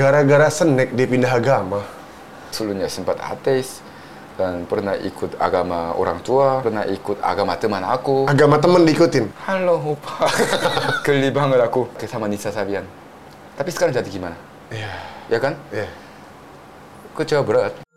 Gara-gara snack dia pindah agama. Dulunya sempat ateis dan pernah ikut agama orang tua, pernah ikut agama teman aku. Agama temen diikutin. Halo opa, geli banget aku ke sama Nisa Sabian. Tapi sekarang jadi gimana? Iya. Ya kan? Iya. Kecewa berat.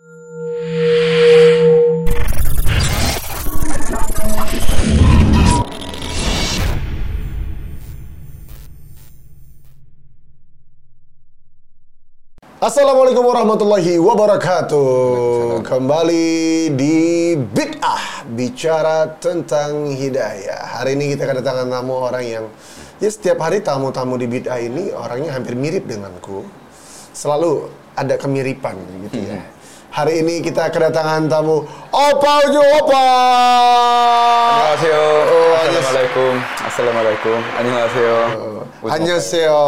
Assalamualaikum warahmatullahi wabarakatuh. Kembali di Bid'ah bicara tentang hidayah. Hari ini kita kedatangan tamu orang yang ya setiap hari tamu-tamu di Bid'ah ini orangnya hampir mirip denganku. Selalu ada kemiripan gitu ya. Hari ini kita kedatangan tamu Opa Ujo Opa. Annyeonghaseyo. Assalamualaikum. Assalamualaikum. Annyeonghaseyo. Oh, annyeonghaseyo.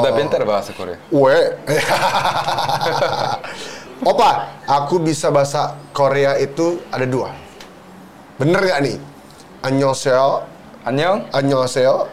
Udah pintar bahasa Korea. We. Opa, aku bisa bahasa Korea itu ada dua. Bener gak nih? Annyeonghaseyo. Annyeong? Annyeonghaseyo.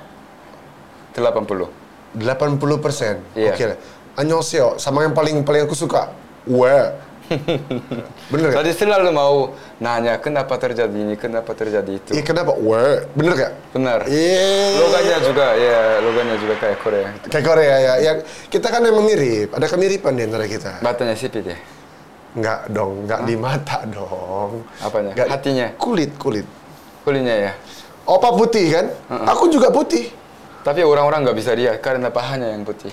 80. 80 persen. Yeah. Oke. Okay. Annyeonghaseyo. Sama yang paling paling aku suka. Where? Bener gak? Tadi selalu mau nanya kenapa terjadi ini, kenapa terjadi itu. Iya kenapa? We. Bener gak? Benar. Iya. Logannya juga, ya logannya juga kayak Korea. Kayak Korea ya. ya. Kita kan emang mirip. Ada kemiripan di antara kita. Matanya sipit ya. Enggak dong, enggak di mata dong. Apanya? Nggak- Hatinya? Kulit, kulit. Kulitnya ya. Opa putih kan? Aku juga putih. Tapi orang-orang nggak bisa lihat karena pahanya yang putih.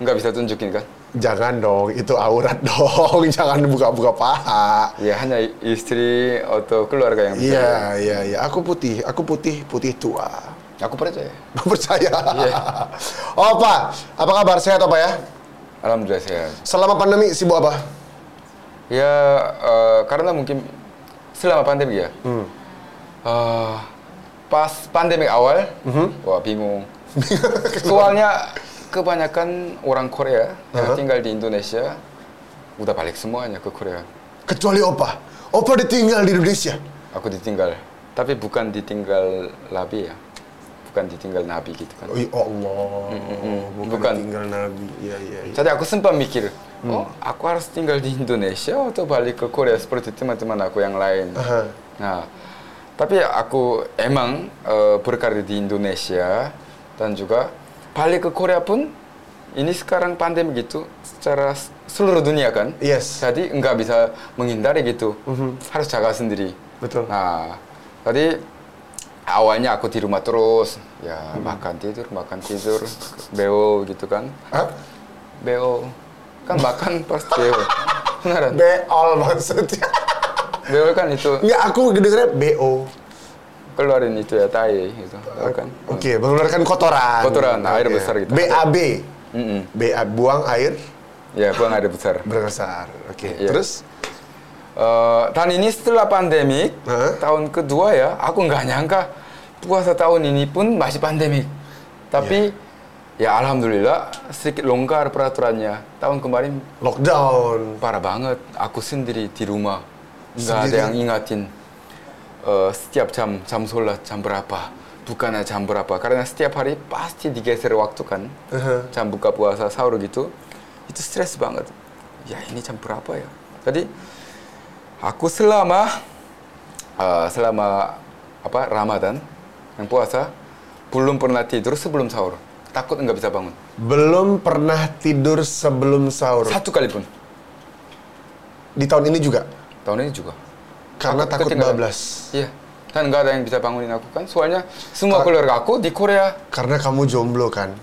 Nggak bisa tunjukin kan? Jangan dong, itu aurat dong. Jangan buka-buka paha. Ya hanya istri atau keluarga yang bisa. Iya, iya, iya. Aku putih. Aku putih, putih tua. Aku percaya. Percaya. Iya. Opa, apa kabar? Sehat apa ya? Alhamdulillah sehat. Selama pandemi sibuk apa? Ya eh, karena mungkin selama pandemi ya. Hmm. Eh, pas pandemi awal, Mhm. wah bingung. Soalnya kebanyakan orang Korea yang Uh-huh. tinggal di Indonesia udah balik semuanya ke Korea. Kecuali Opa. Opa ditinggal di Indonesia. Aku ditinggal, tapi bukan ditinggal Nabi ya, bukan ditinggal Nabi gitu kan. Oh, ya Allah. Bukan, Bukan. ditinggal Nabi. Iya, iya, iya. Jadi aku sempat mikir, Hmm. oh aku harus tinggal di Indonesia atau balik ke Korea seperti teman-teman aku yang lain. Aha. Nah, tapi aku emang eh, berkarir di Indonesia dan juga balik ke Korea pun ini sekarang pandemi gitu secara seluruh dunia kan. Yes. Jadi nggak bisa menghindari gitu, harus jaga sendiri. Betul. Nah, tadi awalnya aku di rumah terus, ya makan tidur, makan tidur, beo gitu kan. Hah? Beo kan makan pasti beo. Beneran. Beol maksudnya. Beo kan itu Enggak, aku dengernya BO. Keluarin itu ya tai gitu, kan? Oke, mengeluarkan kotoran. Kotoran, air Oke. besar gitu. BAB. Mm-mm. BA buang air Ya, buang air besar. besar. Oke. Iya. Terus Eh, dan ini setelah pandemik, Hah? tahun kedua ya, aku nggak nyangka puasa tahun ini pun masih pandemik. Tapi ya alhamdulillah sedikit longgar peraturannya. Tahun kemarin lockdown. parah banget. Aku sendiri di rumah, nggak ada yang ingatin eh, setiap jam jam sholat jam berapa, bukannya jam berapa. Karena setiap hari pasti digeser waktu kan, Uh-huh. jam buka puasa sahur gitu. Itu stres banget. Ya ini jam berapa ya? Jadi aku selama eh, selama apa Ramadan yang puasa belum pernah tidur sebelum sahur. Takut nggak bisa bangun. Belum pernah tidur sebelum sahur. Satu kali pun. Di tahun ini juga. Tahun ini juga. Karena Aku takut ketinggalan. bablas. Iya. Dan nggak ada yang bisa bangunin aku kan. Soalnya semua keluarga aku di Korea. Karena kamu jomblo kan.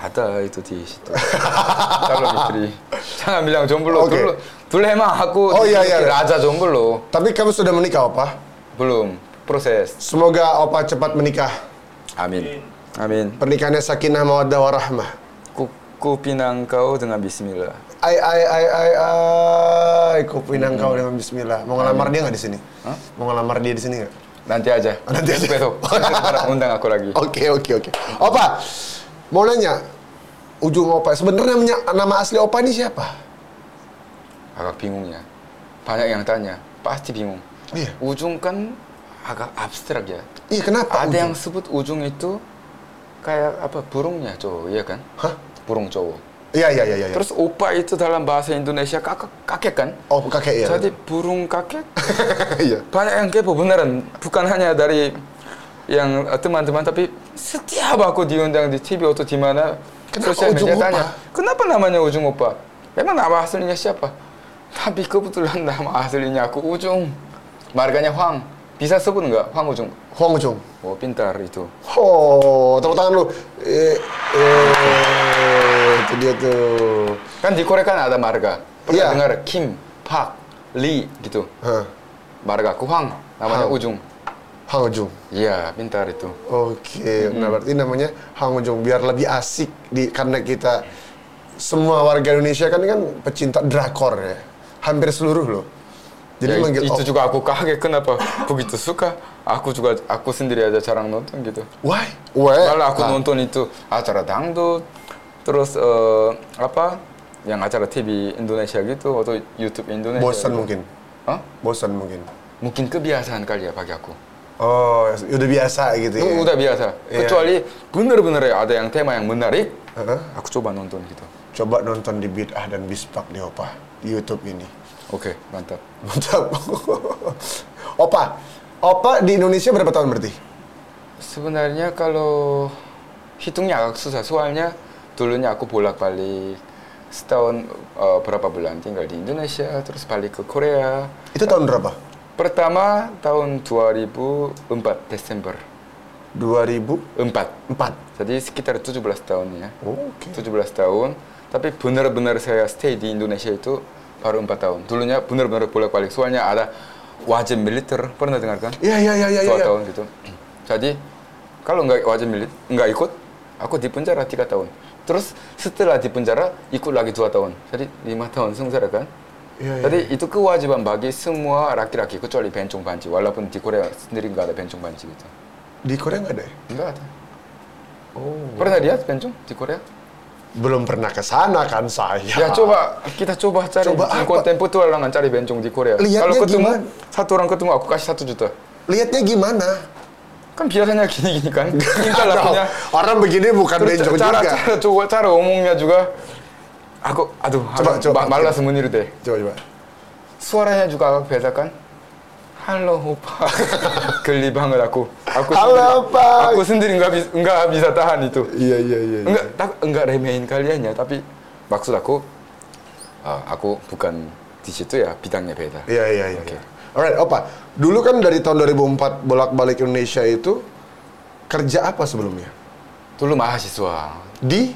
Ada itu di situ. Calon istri. Jangan bilang jomblo. Oke. Dulu, dulu emang aku Oh, iya, iya. raja jomblo. Tapi kamu sudah menikah, Opa? Belum. Proses. Semoga Opa cepat menikah. Amin. Amin. Pernikahannya sakinah mawaddah warahmah. Ku, ku pinang kau dengan bismillah. Ai ai ai ai ai ku pinang kau dengan bismillah. Mau ngelamar dia nggak di sini? Hah? Mau ngelamar dia di sini nggak? Nanti aja. Nanti aja. Besok. Undang aku lagi. Oke oke oke. Opa, mau nanya. Ujung Opa, sebenarnya nama asli Opa ini siapa? Agak bingung ya. Banyak yang tanya. Pasti bingung. Iya. Ujung kan agak abstrak ya. Iya kenapa? Ada ujung? yang sebut ujung itu kayak apa burungnya cowok, iya kan? Hah? Burung cowok. Iya, iya, iya, iya. Terus opa itu dalam bahasa Indonesia kakek, kakek kan? Oh, kakek ya. Jadi burung kakek Iya. banyak yang kepo beneran. Bukan hanya dari yang eh, teman-teman tapi setiap aku diundang di TV atau di mana sosial media tanya, kenapa namanya Ujung Opa? Emang nama aslinya siapa? Tapi kebetulan nama aslinya aku Ujung. Marganya Huang. Bisa sebut nggak Huang Ujung? Huang Ujung. Oh pintar itu. Oh, tepuk tangan lu. Eh, eh, itu dia tuh. Kan di Korea kan ada marga. Pernah Iya. dengar Kim, Park, Lee gitu. Hah, Marga aku Huang. Namanya Hang. Ujung. Hang Ujung. Iya, pintar itu. Oke, nah berarti namanya Hang Ujung biar lebih asik di karena kita semua warga Indonesia kan kan pecinta drakor ya. Hampir seluruh loh. Jadi Ya, manggil itu oh, juga aku kaget kenapa begitu suka. Aku juga aku sendiri aja jarang nonton gitu. why? Why? Malah aku Ah, nonton itu acara dangdut, terus eh, apa yang acara TV Indonesia gitu atau YouTube Indonesia. bosan gitu. mungkin. Hah? Bosan mungkin. Mungkin kebiasaan kali ya bagi aku. Oh, udah biasa gitu ya. Udah biasa. Iya. Kecuali bener-bener ya ada yang tema yang menarik, Heeh. aku coba nonton gitu. Coba nonton di Bid'ah dan Bispak di Opa di YouTube ini. Oke, mantap. Mantap. Opa, Opa di Indonesia berapa tahun berarti? Sebenarnya kalau hitungnya agak susah soalnya dulunya aku bolak-balik setahun eh, berapa bulan tinggal di Indonesia terus balik ke Korea. Itu tahun berapa? Pertama tahun 2004 Desember 2004. 4. Jadi sekitar 17 tahun ya. Oke. 17 tahun. Tapi benar-benar saya stay di Indonesia itu baru 4 tahun. Dulunya benar-benar bolak-balik. Soalnya ada wajib militer. Pernah dengar kan? Iya iya iya iya. iya. tahun gitu. Jadi kalau nggak wajib milit, nggak ikut, aku di penjara tiga tahun. Terus setelah di penjara ikut lagi dua tahun. Jadi lima tahun sengsara kan. Iya, iya. Jadi itu kewajiban bagi semua laki-laki kecuali bencong banci. Walaupun di Korea sendiri nggak ada bencong banci gitu. Di Korea nggak ada ya? Nggak ada. Oh. Pernah lihat bencong di Korea? Belum pernah ke sana kan saya. Ya coba kita coba cari Coba konten petualangan cari bencong di Korea. Lihatnya Kalau ketemu gimana? satu orang ketemu aku kasih satu juta. Lihatnya gimana? Kan biasanya gini-gini kan. Minta lah Aduh, punya Orang begini bukan cara, juga. cara, coba cara ngomongnya juga aku aduh Coba, aku coba. ma- malas meniru deh Coba coba. suaranya juga agak beda kan halo opa geli banget aku aku Halo, sendiri, Opa. aku sendiri nggak bisa nggak bisa tahan itu Iya iya iya. iya. enggak tak, enggak remehin kaliannya tapi maksud aku ah, aku bukan di situ ya bidangnya beda Iya iya iya. Oke. Alright, Opa. Dulu kan dari tahun 2004 bolak-balik Indonesia itu kerja apa sebelumnya? dulu mahasiswa Di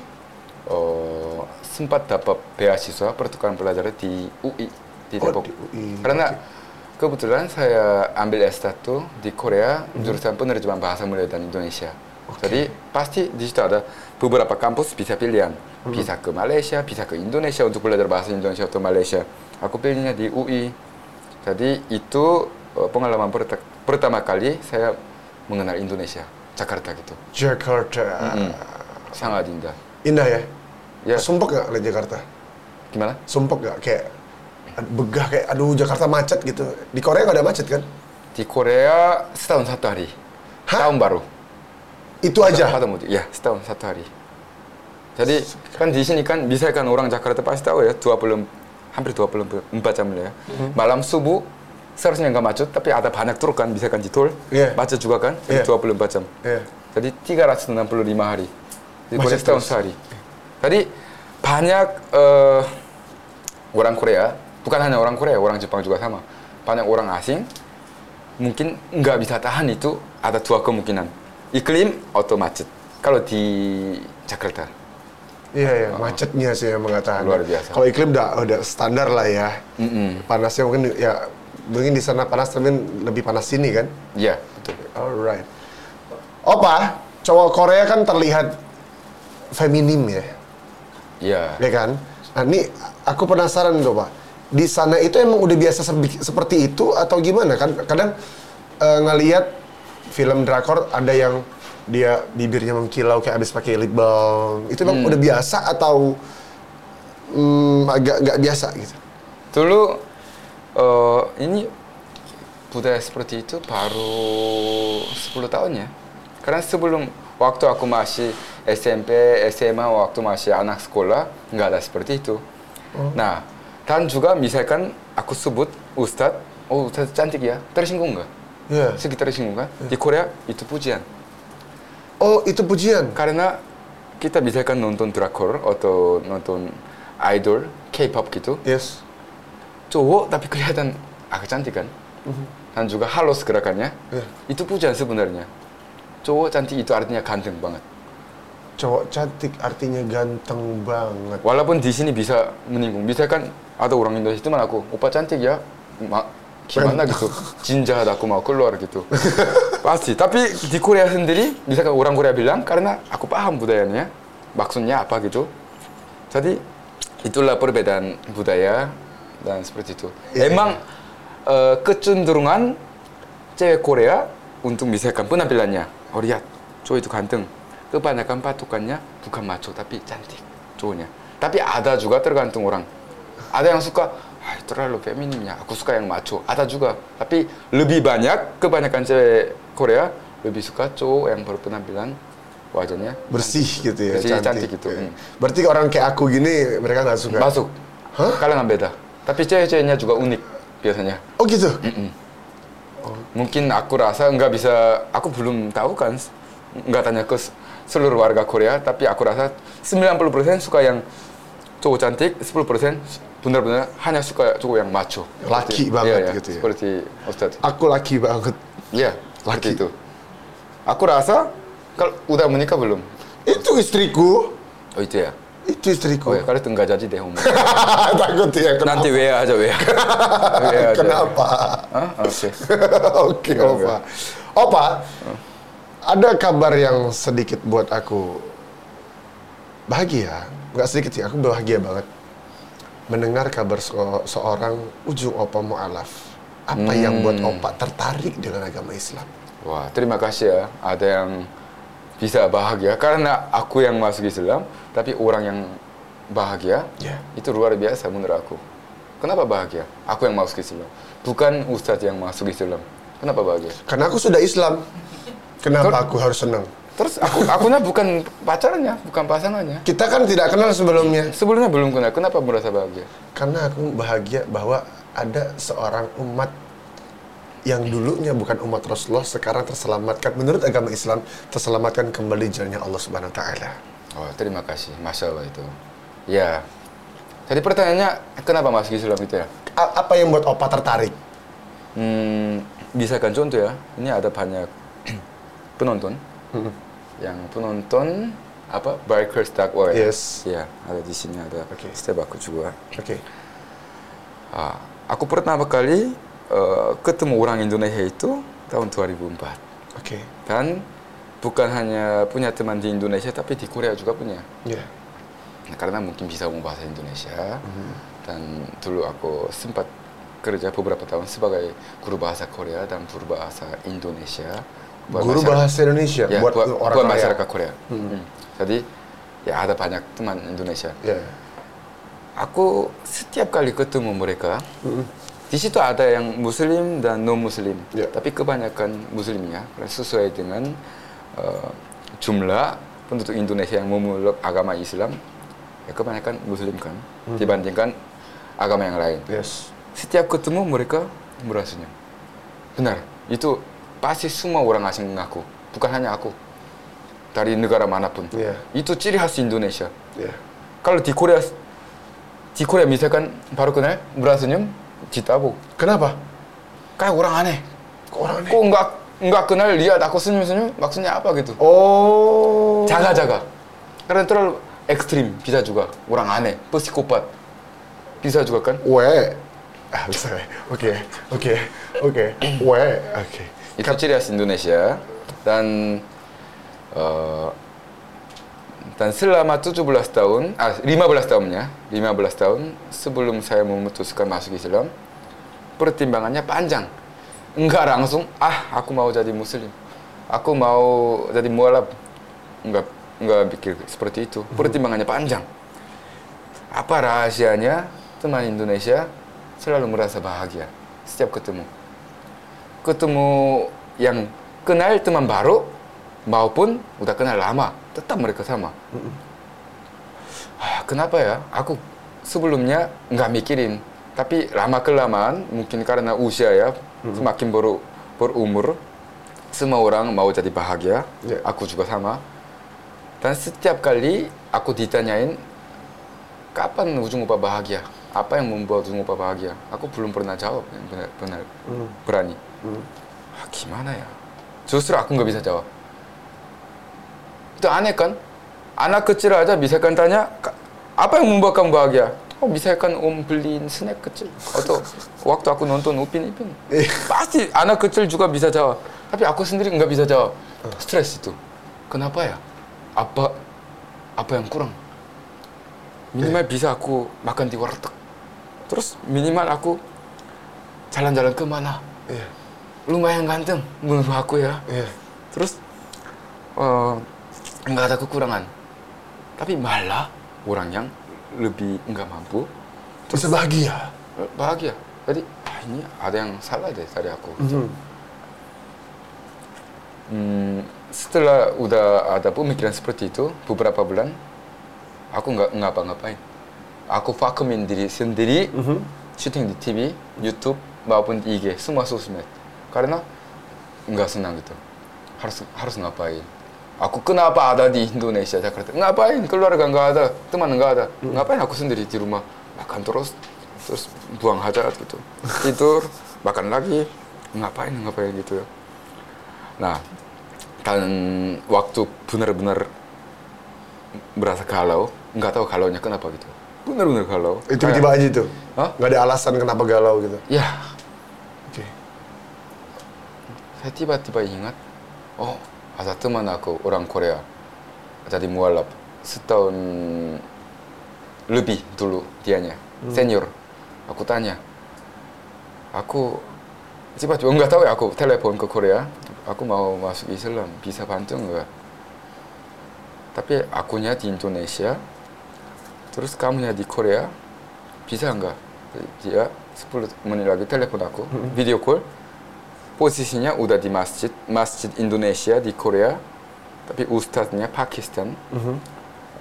oh, sempat dapat beasiswa pertukaran pelajar di UI di Oh, Depok. di UI, Karena kebetulan saya ambil S1 di Korea jurusan penerjemahan bahasa Melayu dan Indonesia. Jadi pasti di situ ada beberapa kampus bisa pilihan. Bisa ke Malaysia, bisa ke Indonesia untuk belajar bahasa Indonesia atau Malaysia. Aku pilihnya di UI. Jadi itu eh, pengalaman perta- pertama kali saya mengenal Indonesia, Jakarta gitu. Jakarta. Mm. Sangat indah. Indah ya? Ya, Sumpek gak lihat Jakarta? gimana? Sumpek gak? Kayak begah kayak aduh Jakarta macet gitu. Di Korea nggak ada macet kan? Di Korea setahun satu hari. Hah? Tahun baru. Itu aja. Mudik. Ya, setahun satu hari. Jadi kan di sini kan bisa kan orang Jakarta pasti tahu ya 20 hampir 24 jam lah ya. Hmm. Malam subuh seharusnya nggak macet tapi ada banyak truk kan bisa kan di tol. Iya. Macet juga kan jadi 24 jam. Iya. Jadi 365 hari. Di Korea Macet setahun sehari. Jadi banyak eh, orang Korea, bukan hanya orang Korea, orang Jepang juga sama. Banyak orang asing mungkin nggak bisa tahan itu ada dua kemungkinan. Iklim atau macet. Kalau di Jakarta. Iya ya, macetnya sih yang mengatakan. Luar biasa. Kalau iklim udah udah standar lah ya. Mm-mm. Panasnya mungkin ya mungkin di sana panas tapi lebih panas sini kan. Iya, betul. Alright. Opa, cowok Korea kan terlihat feminim ya, Iya. ya kan? Nah, ini aku penasaran tuh, Pak. Di sana itu emang udah biasa seperti itu atau gimana? Kan kadang eh, ngelihat film drakor ada yang dia bibirnya mengkilau kayak abis pakai lip balm. Itu emang udah biasa atau hmm, agak nggak biasa gitu? Dulu eh, ini budaya seperti itu baru 10 tahun ya. Karena sebelum Waktu aku masih SMP, SMA, waktu masih anak sekolah, nggak ada seperti itu. Nah, dan juga misalkan aku sebut Ustadz, oh Ustadz cantik ya, tersinggung nggak? Iya. Sekitar tersinggung kan? Di Korea itu pujian. Oh, itu pujian. Karena kita misalkan nonton drakor atau nonton idol, K-pop gitu, Yes. cowok tapi kelihatan agak cantik kan? Dan juga halus gerakannya, Iya. itu pujian sebenarnya. Cowok cantik itu artinya ganteng banget. Cowok cantik artinya ganteng banget. Walaupun di sini bisa menyinggung, misalkan ada orang Indonesia teman aku, opa cantik ya, Ma, gimana gitu, jinjat aku mau keluar gitu. Pasti. Tapi di Korea sendiri, misalkan orang Korea bilang karena aku paham budayanya, maksudnya apa gitu. Jadi itulah perbedaan budaya dan seperti itu. Iya, Emang eh, kecenderungan cewek Korea untuk misalkan penampilannya, oh lihat, cowok itu ganteng. Kebanyakan patokannya bukan maco tapi cantik cowoknya. Tapi ada juga tergantung orang. Ada yang suka ah, terlalu femininnya. Aku suka yang maco. Ada juga. Tapi lebih banyak kebanyakan cewek Korea lebih suka cowok yang berpenampilan wajahnya Bersih gitu ya, Bersih, cantik. cantik gitu. Iya. Hmm. Berarti orang kayak aku gini mereka nggak suka. masuk. Hah? Kalangan beda. Tapi cewek-ceweknya juga unik biasanya. Oh gitu. Mungkin aku rasa nggak bisa, aku belum tahu kan, nggak tanya ke seluruh warga Korea, tapi aku rasa 90% suka yang cowok cantik, 10% benar-benar hanya suka cowok yang macho. Laki Seperti- banget iya, iya, gitu ya. Seperti Ustadz. Aku laki banget. Iya, Laki. itu. Aku rasa kalau udah menikah belum? Itu istriku. Oh itu ya. Itu istriku. Oh ya, kalau itu nggak jadi deh Om. Takut ya kenapa? Nanti WA aja WA. WA aja. Kenapa? Hah? Oke. Oke, Opa. Opa, ada kabar yang sedikit buat aku bahagia. Nggak sedikit sih, aku bahagia banget. Mendengar kabar se- seorang ujung Opa Mu'alaf. Apa yang buat Hmm. Opa tertarik dengan agama Islam? Wah, terima kasih ya. Ada yang bisa bahagia karena aku yang masuk Islam, tapi orang yang bahagia Ya. itu luar biasa menurut aku. Kenapa bahagia? Aku yang masuk Islam, bukan Ustadz yang masuk Islam. Kenapa bahagia? Karena aku sudah Islam. Kenapa aku harus senang? Terus aku akunya bukan pacarnya, bukan pasangannya. Kita kan tidak kenal sebelumnya. Sebelumnya belum kenal. Kenapa merasa bahagia? Karena aku bahagia bahwa ada seorang umat yang dulunya bukan umat Rasulullah sekarang terselamatkan menurut agama Islam terselamatkan kembali jalannya Allah Subhanahu wa taala. Oh, terima kasih. Masya Allah itu. Ya. Jadi pertanyaannya, kenapa masuk Islam itu ya? A- apa yang buat Opa tertarik? Hmm, misalkan contoh ya, ini ada banyak penonton, yang penonton apa bikers takwa ya. Yes. Ya, ada di sini ada Oke. step aku juga. Oke. Ah, aku pertama kali eh, ketemu orang Indonesia itu tahun 2004 Oke. dan bukan hanya punya teman di Indonesia tapi di Korea juga punya. Ya. Nah, karena mungkin bisa ngomong bahasa Indonesia Mhm. dan dulu aku sempat kerja beberapa tahun sebagai guru bahasa Korea dan guru bahasa Indonesia. Buat Guru masyarakat- bahasa Indonesia ya, buat, buat, orang buat masyarakat Korea. Hmm. Jadi ya ada banyak teman Indonesia. Ya. Aku setiap kali ketemu mereka, Mhm. di situ ada yang Muslim dan non Muslim. Ya. Tapi kebanyakan Muslimnya sesuai dengan eh, jumlah penduduk Indonesia yang memeluk agama Islam, ya kebanyakan Muslim kan dibandingkan agama yang lain. Yes. Setiap ketemu mereka bersenyum. Benar, itu pasti semua orang asing mengaku, bukan hanya aku. Dari negara manapun. Iya. Itu ciri khas Indonesia. Ya. Kalau di Korea, di Korea misalkan baru kenal bersenyum, ditabuk. Kenapa? Kayak orang aneh. Kok orang aneh? Kok nggak nggak kenal lihat aku senyum-senyum, maksudnya apa gitu? Oh. Jaga-jaga. Karena terlalu ekstrim bisa juga. Orang aneh, psikopat. Bisa juga kan? We. Ah, bisa. ya? Oke. Oke. Oke. We. Oke. Itu ciri khas Indonesia dan eh, dan selama 17 tahun, ah 15 tahunnya, 15 tahun sebelum saya memutuskan masuk Islam, pertimbangannya panjang. Enggak langsung, ah aku mau jadi muslim. Aku mau jadi mualaf. Enggak enggak pikir seperti itu. Pertimbangannya panjang. Apa rahasianya teman Indonesia selalu merasa bahagia setiap ketemu? Ketemu yang kenal teman baru maupun udah kenal lama, tetap mereka sama. Ah, kenapa ya? Aku sebelumnya nggak mikirin, tapi lama kelamaan mungkin karena usia ya semakin baru berumur, semua orang mau jadi bahagia. Ya. Aku juga sama. Dan setiap kali aku ditanyain kapan ujung upah bahagia, apa yang membuat ujung upah bahagia, aku belum pernah jawab yang benar-benar berani. Ah, gimana ya? Justru aku nggak bisa jawab. Itu aneh kan? Anak kecil aja bisa kan tanya, "Ka- apa yang membuat kamu bahagia? Oh bisa kan om beliin snack kecil atau waktu aku nonton Upin Ipin Iya. pasti anak kecil juga bisa jawab tapi aku sendiri nggak bisa jawab stres itu kenapa ya apa apa yang kurang minimal bisa aku makan di warteg terus minimal aku jalan-jalan ke mana Iya. lumayan ganteng menurut aku ya Iya. terus eh, nggak ada kekurangan tapi malah orang yang lebih nggak mampu Bisa bahagia. eh, bahagia jadi ah, ini ada yang salah deh dari aku Mhm. Hmm, setelah udah ada pemikiran seperti itu beberapa bulan aku nggak ngapa-ngapain aku vakuumin diri sendiri syuting di TV, YouTube maupun di IG semua sosmed. Karena nggak senang gitu. Harus harus ngapain? Aku kenapa ada di Indonesia Jakarta? Ngapain? Keluarga nggak ada teman nggak ada. Ngapain aku sendiri di rumah? Makan terus terus buang hajat gitu. Tidur makan lagi. Ngapain ngapain gitu. Ya Nah, dan waktu benar-benar berasa galau, nggak tahu galaunya kenapa gitu. Benar-benar galau. Itu tiba-tiba aja. Hah? Nggak ada alasan kenapa galau gitu. Ya, Oke. saya tiba-tiba ingat, oh ada teman aku orang Korea jadi mualaf setahun lebih dulu dianya senior. Aku tanya, aku tiba-tiba nggak tahu ya aku telepon ke Korea, aku mau masuk Islam bisa bantu nggak? Tapi akunya di Indonesia, terus kamunya di Korea, bisa nggak? Dia 10 menit lagi telepon aku, video call. Posisinya udah di masjid, masjid Indonesia di Korea, tapi ustadznya Pakistan,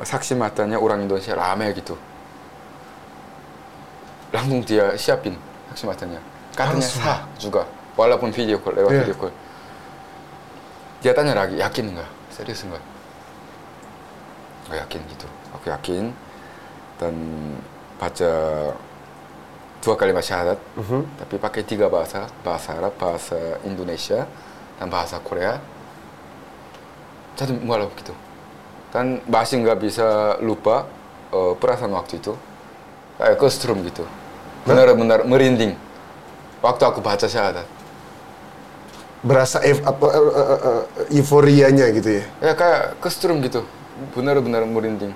saksi matanya orang Indonesia rame gitu. Langsung dia siapin saksi matanya. Katanya sah juga, walaupun video call lewat Iya. video call. Dia tanya lagi, yakin nggak? Serius nggak? Nggak yakin gitu. Aku yakin dan baca dua kalimat syahadat, tapi pakai tiga bahasa, bahasa Arab, bahasa Indonesia, dan bahasa Korea. Jadi mualaf gitu. Dan masih nggak bisa lupa eh, perasaan waktu itu. Kayak kostrum gitu. Benar-benar merinding. Waktu aku baca syahadat. Berasa ev, apa, eh, eh, eh, euforianya gitu ya. Ya kayak kostrum gitu. Benar-benar merinding.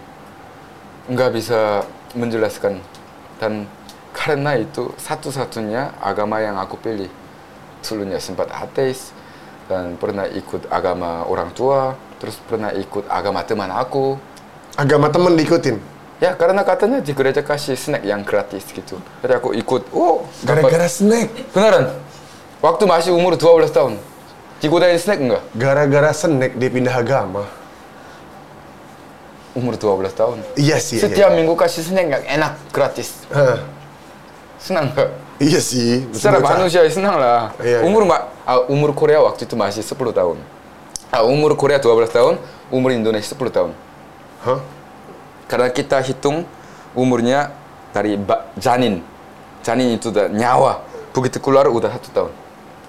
Nggak bisa menjelaskan. Dan karena itu satu-satunya agama yang aku pilih. Dulunya sempat ateis dan pernah ikut agama orang tua, terus pernah ikut agama teman aku. Agama temen diikutin. Ya karena katanya di gereja kasih snack yang gratis gitu. Jadi aku ikut. Oh, Gara-gara snack. Beneran. Waktu masih umur 12 tahun. Digodain snack enggak? Gara-gara snack dia pindah agama. Umur 12 tahun. Iya sih. Setiap iya. minggu kasih snack yang enak, gratis. Hah. Senang nggak? Iya sih. Secara manusia senang lah. Iya, umur mbak, ah, umur Korea waktu itu masih 10 tahun. Ah, umur Korea 12 tahun, umur Indonesia 10 tahun. Hah? Karena kita hitung umurnya dari janin. Janin itu udah nyawa. Begitu keluar udah satu tahun.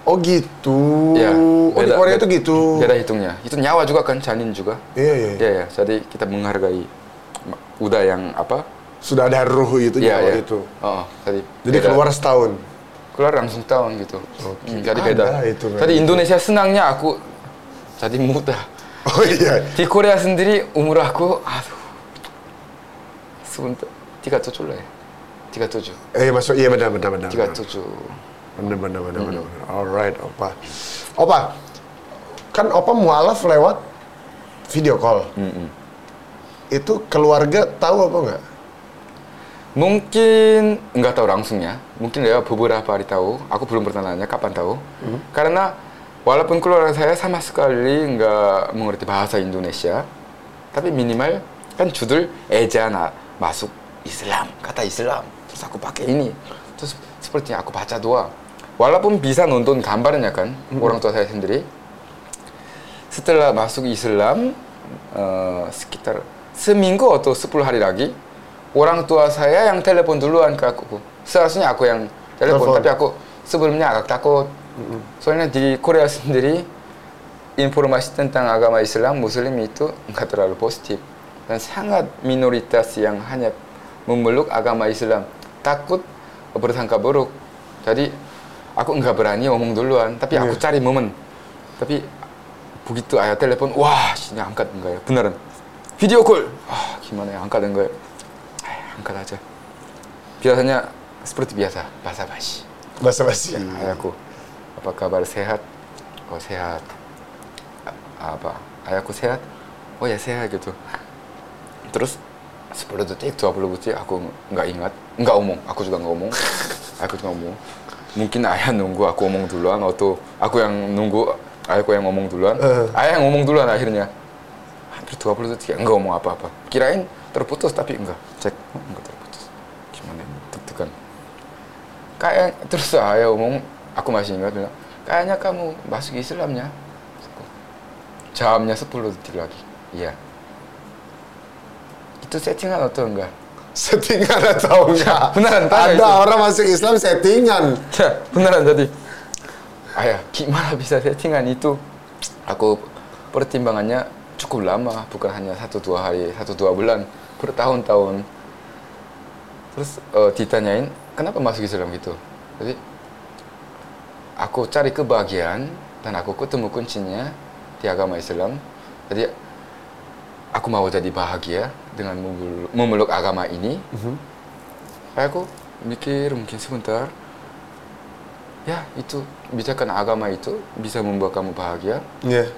Oh gitu. Ya, oh di beda- Korea beda- itu gitu. Beda hitungnya. Itu nyawa juga kan, janin juga. Iya, iya. Iya ya, jadi kita menghargai udah yang apa? Sudah ada ruh itu Iya nyawa ya. itu. Oh, jadi Jadi beda. keluar setahun. keluar langsung tahun gitu. Oke, Hmm, jadi ada beda. itu Jadi gitu. Indonesia senangnya aku jadi muda. Oh iya. Di Korea sendiri umur aku aduh sebentar tiga tujuh lah ya. Tiga tujuh. Eh masuk iya benar benar benar. Tiga tujuh. Benar benar benar benar. benar. Alright, Opa. Opa. Kan Opa mualaf lewat video call. Itu keluarga tahu apa enggak? Mungkin nggak tahu langsungnya. Mungkin ya beberapa hari tahu. Aku belum pernah nanya kapan tahu. Karena walaupun keluarga saya sama sekali nggak mengerti bahasa Indonesia, tapi minimal kan judul ejana masuk Islam, kata Islam. Terus aku pakai ini. Terus sepertinya aku baca doa. Walaupun bisa nonton gambarnya kan, orang tua saya sendiri. Setelah masuk Islam, eh, sekitar seminggu atau 10 hari lagi, orang tua saya yang telepon duluan ke aku. Seharusnya aku yang telepon, Telepon. tapi aku sebelumnya agak takut. Soalnya di Korea sendiri informasi tentang agama Islam Muslim itu nggak terlalu positif dan sangat minoritas yang hanya memeluk agama Islam takut bersangka buruk. Jadi aku nggak berani ngomong duluan, tapi aku Iya. cari momen. Tapi begitu ayah telepon, wah sini angkat enggak ya? Beneran. Video call. Ah, gimana ya angkat enggak ya? Ah, angkat aja. Biasanya seperti biasa, basa-basi. Bahasa basi. ayahku apa kabar sehat oh sehat apa ayahku sehat oh ya sehat gitu terus 10 detik 20 detik aku nggak ingat nggak omong aku juga nggak omong aku juga ngomong mungkin ayah nunggu aku ngomong duluan atau aku yang nunggu ayahku yang ngomong duluan Eh. ayah yang ngomong duluan akhirnya hampir 20 detik nggak ngomong apa-apa kirain terputus tapi enggak cek oh, enggak terputus gimana ini deg-degan kayak terus saya ngomong aku masih ingat bilang kayaknya kamu masuk Islamnya jamnya 10 detik lagi iya itu settingan atau enggak Settingan atau enggak? Beneran, tanya Ada itu. orang masuk Islam settingan. ya beneran tadi ayah gimana bisa settingan itu aku pertimbangannya cukup lama bukan hanya satu dua hari satu dua bulan bertahun-tahun terus eh, ditanyain kenapa masuk Islam gitu jadi aku cari kebahagiaan dan aku ketemu kuncinya di agama Islam jadi aku mau jadi bahagia dengan memeluk, memeluk agama ini. Kayak aku mikir mungkin sebentar. Ya itu. Bisa kan agama itu bisa membuat kamu bahagia. Iya.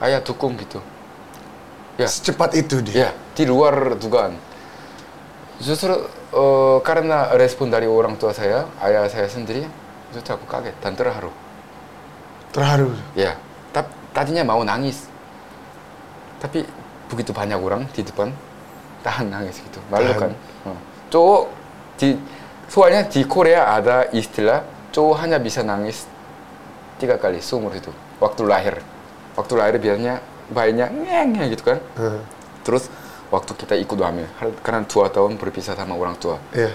ayah dukung gitu. Ya. Secepat itu dia. ya di luar dugaan. Justru eh, karena respon dari orang tua saya ayah saya sendiri justru aku kaget dan terharu. Terharu. ya tap, tadinya mau nangis. Tapi begitu banyak orang di depan tahan nangis gitu malu kan 어. cowok di soalnya di Korea ada istilah cowok hanya bisa nangis tiga kali seumur hidup waktu lahir waktu lahir biasanya bayinya ngeng gitu kan Heeh. terus waktu kita ikut hamil karena dua tahun berpisah sama orang tua Iya.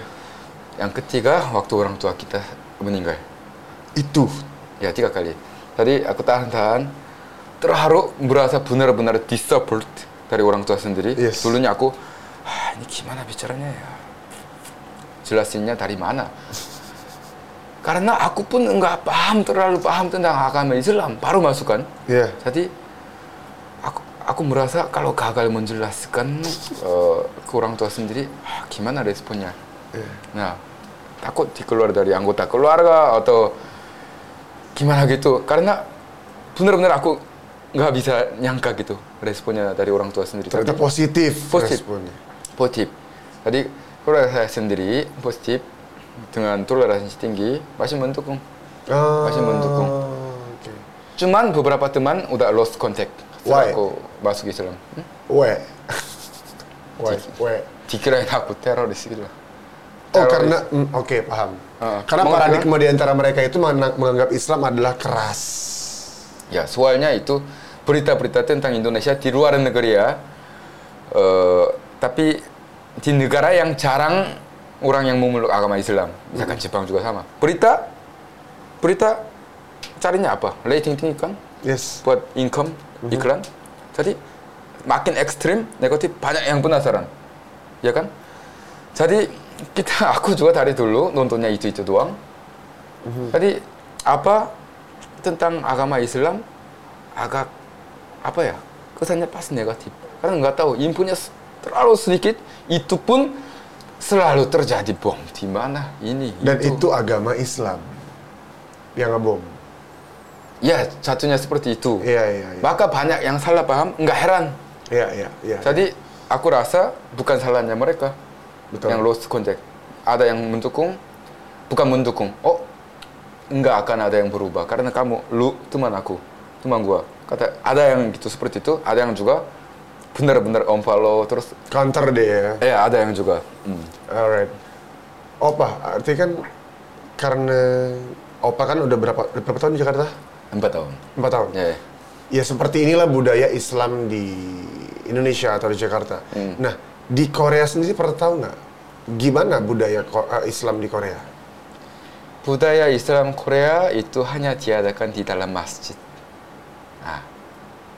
yang ketiga waktu orang tua kita meninggal Itu. Ya tiga kali. Tadi aku tahan-tahan terharu merasa benar-benar disupport dari orang tua sendiri. Yes. Dulunya aku, ah, ini gimana bicaranya ya? Jelasinnya dari mana? Karena aku pun nggak paham terlalu paham tentang agama Islam, baru masuk kan. Iya. Jadi aku aku merasa kalau gagal menjelaskan eh, ke orang tua sendiri, ah, gimana responnya? Iya. Nah, takut dikeluar dari anggota keluarga atau gimana gitu. Karena benar-benar aku nggak bisa nyangka gitu responnya dari orang tua sendiri. Ternyata Tapi positif, Positif. responnya. positif. Tadi keluarga saya sendiri positif dengan toleransi tinggi masih mendukung. Ah, Masih mendukung. oke. Cuman beberapa teman udah lost contact Why? aku masuk Islam. Hmm? We. We. We. Dikirain aku teroris gitu lah. Oh karena mm, oke paham. Ah, karena paradigma di antara mereka itu menganggap Islam adalah keras. Ya, soalnya itu berita-berita tentang Indonesia di luar negeri ya. Eh, tapi di negara yang jarang orang yang memeluk agama Islam, misalkan Jepang juga sama. Berita, berita carinya apa? Rating tinggi kan? Yes. buat income iklan. Jadi makin ekstrim negatif banyak yang penasaran, ya kan? Jadi kita aku juga dari dulu nontonnya itu itu doang. Jadi apa tentang agama Islam agak apa ya? Kesannya pas negatif. Karena nggak tahu infonya terlalu sedikit itu pun selalu terjadi bom. Di mana ini? Dan itu agama Islam yang ngebom. ya satunya seperti itu. Iya iya iya. maka banyak yang salah paham nggak heran. Iya iya iya. jadi aku rasa bukan salahnya mereka Betul. yang lost contact. Ada yang mendukung bukan mendukung. Oh nggak akan ada yang berubah. Karena kamu lu teman aku teman gua kata ada yang gitu seperti itu ada yang juga benar-benar unfollow terus Counter deh ya. eh ada yang juga hmm. Alright. Opa, artinya kan karena Opa kan udah berapa berapa tahun di Jakarta? empat tahun Empat tahun. ya ya. Ya seperti inilah budaya Islam di Indonesia atau di Jakarta. Hmm. Nah di Korea sendiri pernah tahu nggak gimana budaya eh, Islam di Korea? budaya Islam Korea itu hanya diadakan di dalam masjid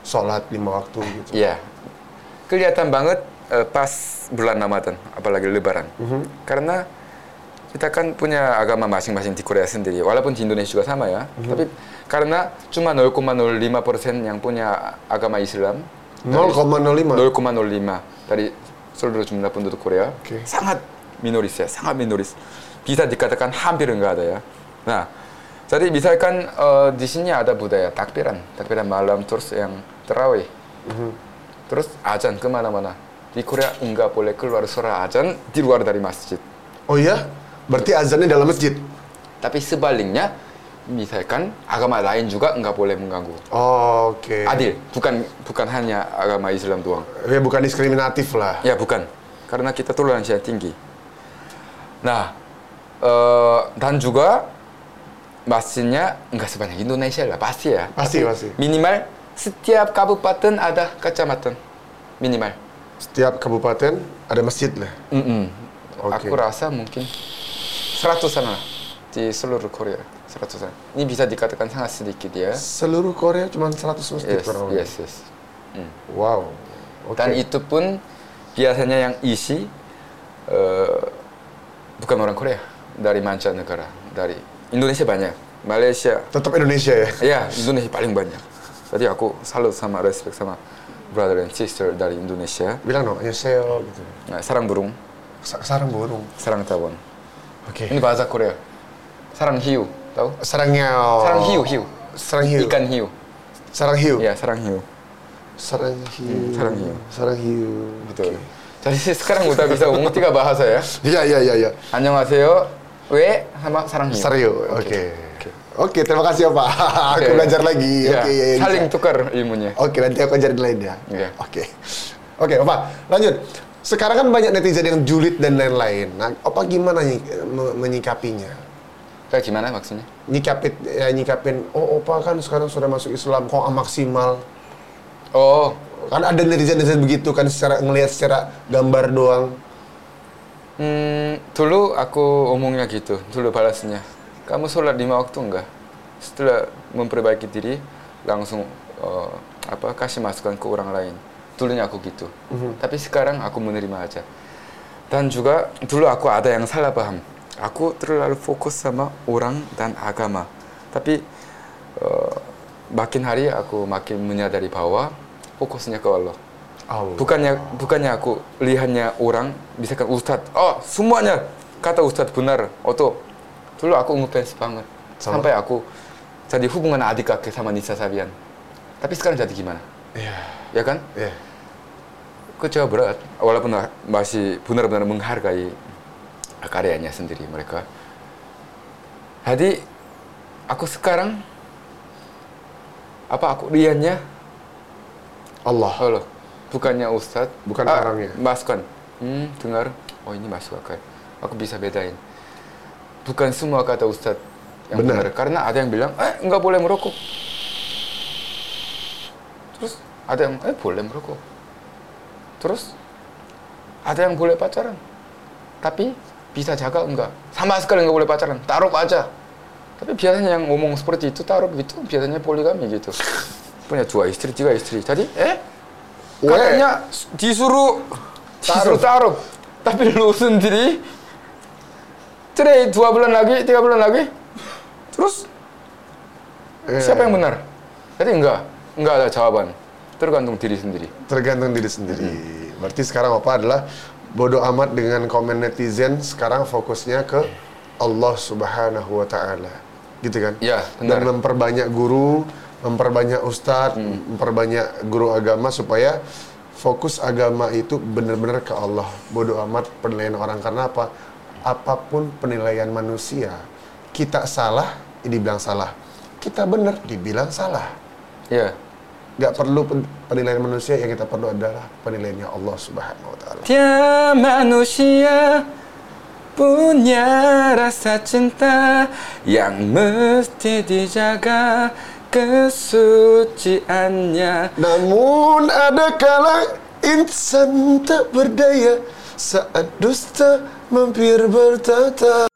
Sholat lima waktu gitu. Iya, kelihatan banget eh, pas bulan Ramadan, apalagi Lebaran. Karena kita kan punya agama masing-masing di Korea sendiri, walaupun di Indonesia juga sama ya. Tapi karena cuma 0,05 persen yang punya agama Islam, 0,05. 0,05 dari seluruh jumlah penduduk Korea, Oke. sangat minoris ya, sangat minoris. Bisa dikatakan hampir enggak ada ya. Nah, jadi misalkan eh, di sini ada budaya takbiran, takbiran malam terus yang terawih, terus azan ke mana-mana. Di Korea enggak boleh keluar suara azan di luar dari masjid. Oh iya? Berarti azannya dalam masjid? Tapi sebaliknya, misalkan agama lain juga enggak boleh mengganggu. Oh, Oke. Adil, bukan bukan hanya agama Islam doang. Ya bukan diskriminatif lah. Ya bukan, karena kita toleransi yang tinggi. Nah, eh, dan juga masjidnya nggak sebanyak Indonesia lah, pasti ya. Pasti, Tapi pasti. Minimal setiap kabupaten ada kecamatan, minimal. Setiap kabupaten ada masjid lah. Mm-mm. Oke. Aku rasa mungkin seratusan lah di seluruh Korea, seratusan. Ini bisa dikatakan sangat sedikit ya. Seluruh Korea cuma 100 masjid Yes, kurang lebih. yes, yes. Wow. Oke. Dan itu pun biasanya yang isi eh, bukan orang Korea, dari mancanegara, dari Indonesia banyak, Malaysia, Tetap Indonesia ya. ya Indonesia paling banyak. Jadi aku salut sama respect sama brother and sister dari Indonesia. Bilang dong, annyeonghaseyo gitu. Nah, sarang burung, Sa- Sarang burung. sarang tawon. Oke. Ini bahasa Korea. Sarang hiu, tahu? Sarangnya. Sarang hiu, hiu. Sarang hiu. Ikan hiu. Sarang hiu. Ya, sarang hiu. Sarang hiu. sarang hiu. Sarang hiu. Betul. Jadi sekarang udah bisa ngomong tiga bahasa ya. Iya, iya, iya, iya. 안 W sama sarang hiu. Serius, oke. Okay. Oke, okay. terima kasih ya Pak. aku belajar lagi. Iya, oke, okay, yeah, Saling tukar ilmunya. Oke, okay, nanti aku ajarin lainnya. ya. Oke. Oke, Pak, lanjut. Sekarang kan banyak netizen yang julid dan lain-lain. Nah, apa gimana menyikapinya? Kayak gimana maksudnya? Nyikapin, ya, nyikapin, oh opa kan sekarang sudah masuk Islam, kok maksimal? Oh. Kan ada netizen-netizen begitu kan secara ngelihat secara gambar doang hmm, dulu aku omongnya gitu, dulu balasnya. Kamu sholat lima waktu enggak? Setelah memperbaiki diri, langsung eh, apa kasih masukan ke orang lain. Dulunya aku gitu. Tapi sekarang aku menerima aja. Dan juga dulu aku ada yang salah paham. Aku terlalu fokus sama orang dan agama. Tapi eh, makin hari aku makin menyadari bahwa fokusnya ke Allah. Allah. Bukannya bukannya aku lihatnya orang misalkan ustadz, oh semuanya kata ustadz benar. Atau dulu aku ngefans banget Sama. sampai aku jadi hubungan adik kakek sama Nisa Sabian. Tapi sekarang jadi gimana? Iya. Ya kan? Iya. Kecewa berat, walaupun masih benar-benar menghargai karyanya sendiri mereka. Jadi aku sekarang apa aku lihatnya Allah. Halo, bukannya Ustadz, Bukan ah, orangnya. Masukan, hmm, dengar, oh ini masuk akal. Aku bisa bedain. Bukan semua kata Ustadz yang Benar. benar. Karena ada yang bilang, eh nggak boleh merokok. Terus ada yang, eh boleh merokok. Terus ada yang boleh pacaran. Tapi bisa jaga enggak? Sama sekali nggak boleh pacaran, taruh aja. Tapi biasanya yang ngomong seperti itu taruh gitu, biasanya poligami gitu. Punya dua istri, tiga istri. Jadi, eh. Katanya disuruh disuruh taruh. Tapi lu sendiri cerai dua bulan lagi, tiga bulan lagi. Terus Iya. siapa yang benar? Jadi enggak, enggak ada jawaban. Tergantung diri sendiri. Tergantung diri sendiri. Berarti sekarang apa adalah bodoh amat dengan komen netizen. Sekarang fokusnya ke Allah Subhanahu Wa Taala, gitu kan? Ya, Dan benar. memperbanyak guru, memperbanyak ustadz, Hmm. memperbanyak guru agama supaya fokus agama itu benar-benar ke Allah. Bodoh amat penilaian orang karena apa? Apa pun penilaian manusia, kita salah dibilang salah. Kita benar, dibilang salah. Ya. Gak perlu pen- penilaian manusia, yang kita perlu adalah penilaiannya Allah Subhanahu wa taala. Tiap manusia punya rasa cinta yang mesti dijaga kesuciannya. Namun ada kala insan tak berdaya Saat dusta mampir bertata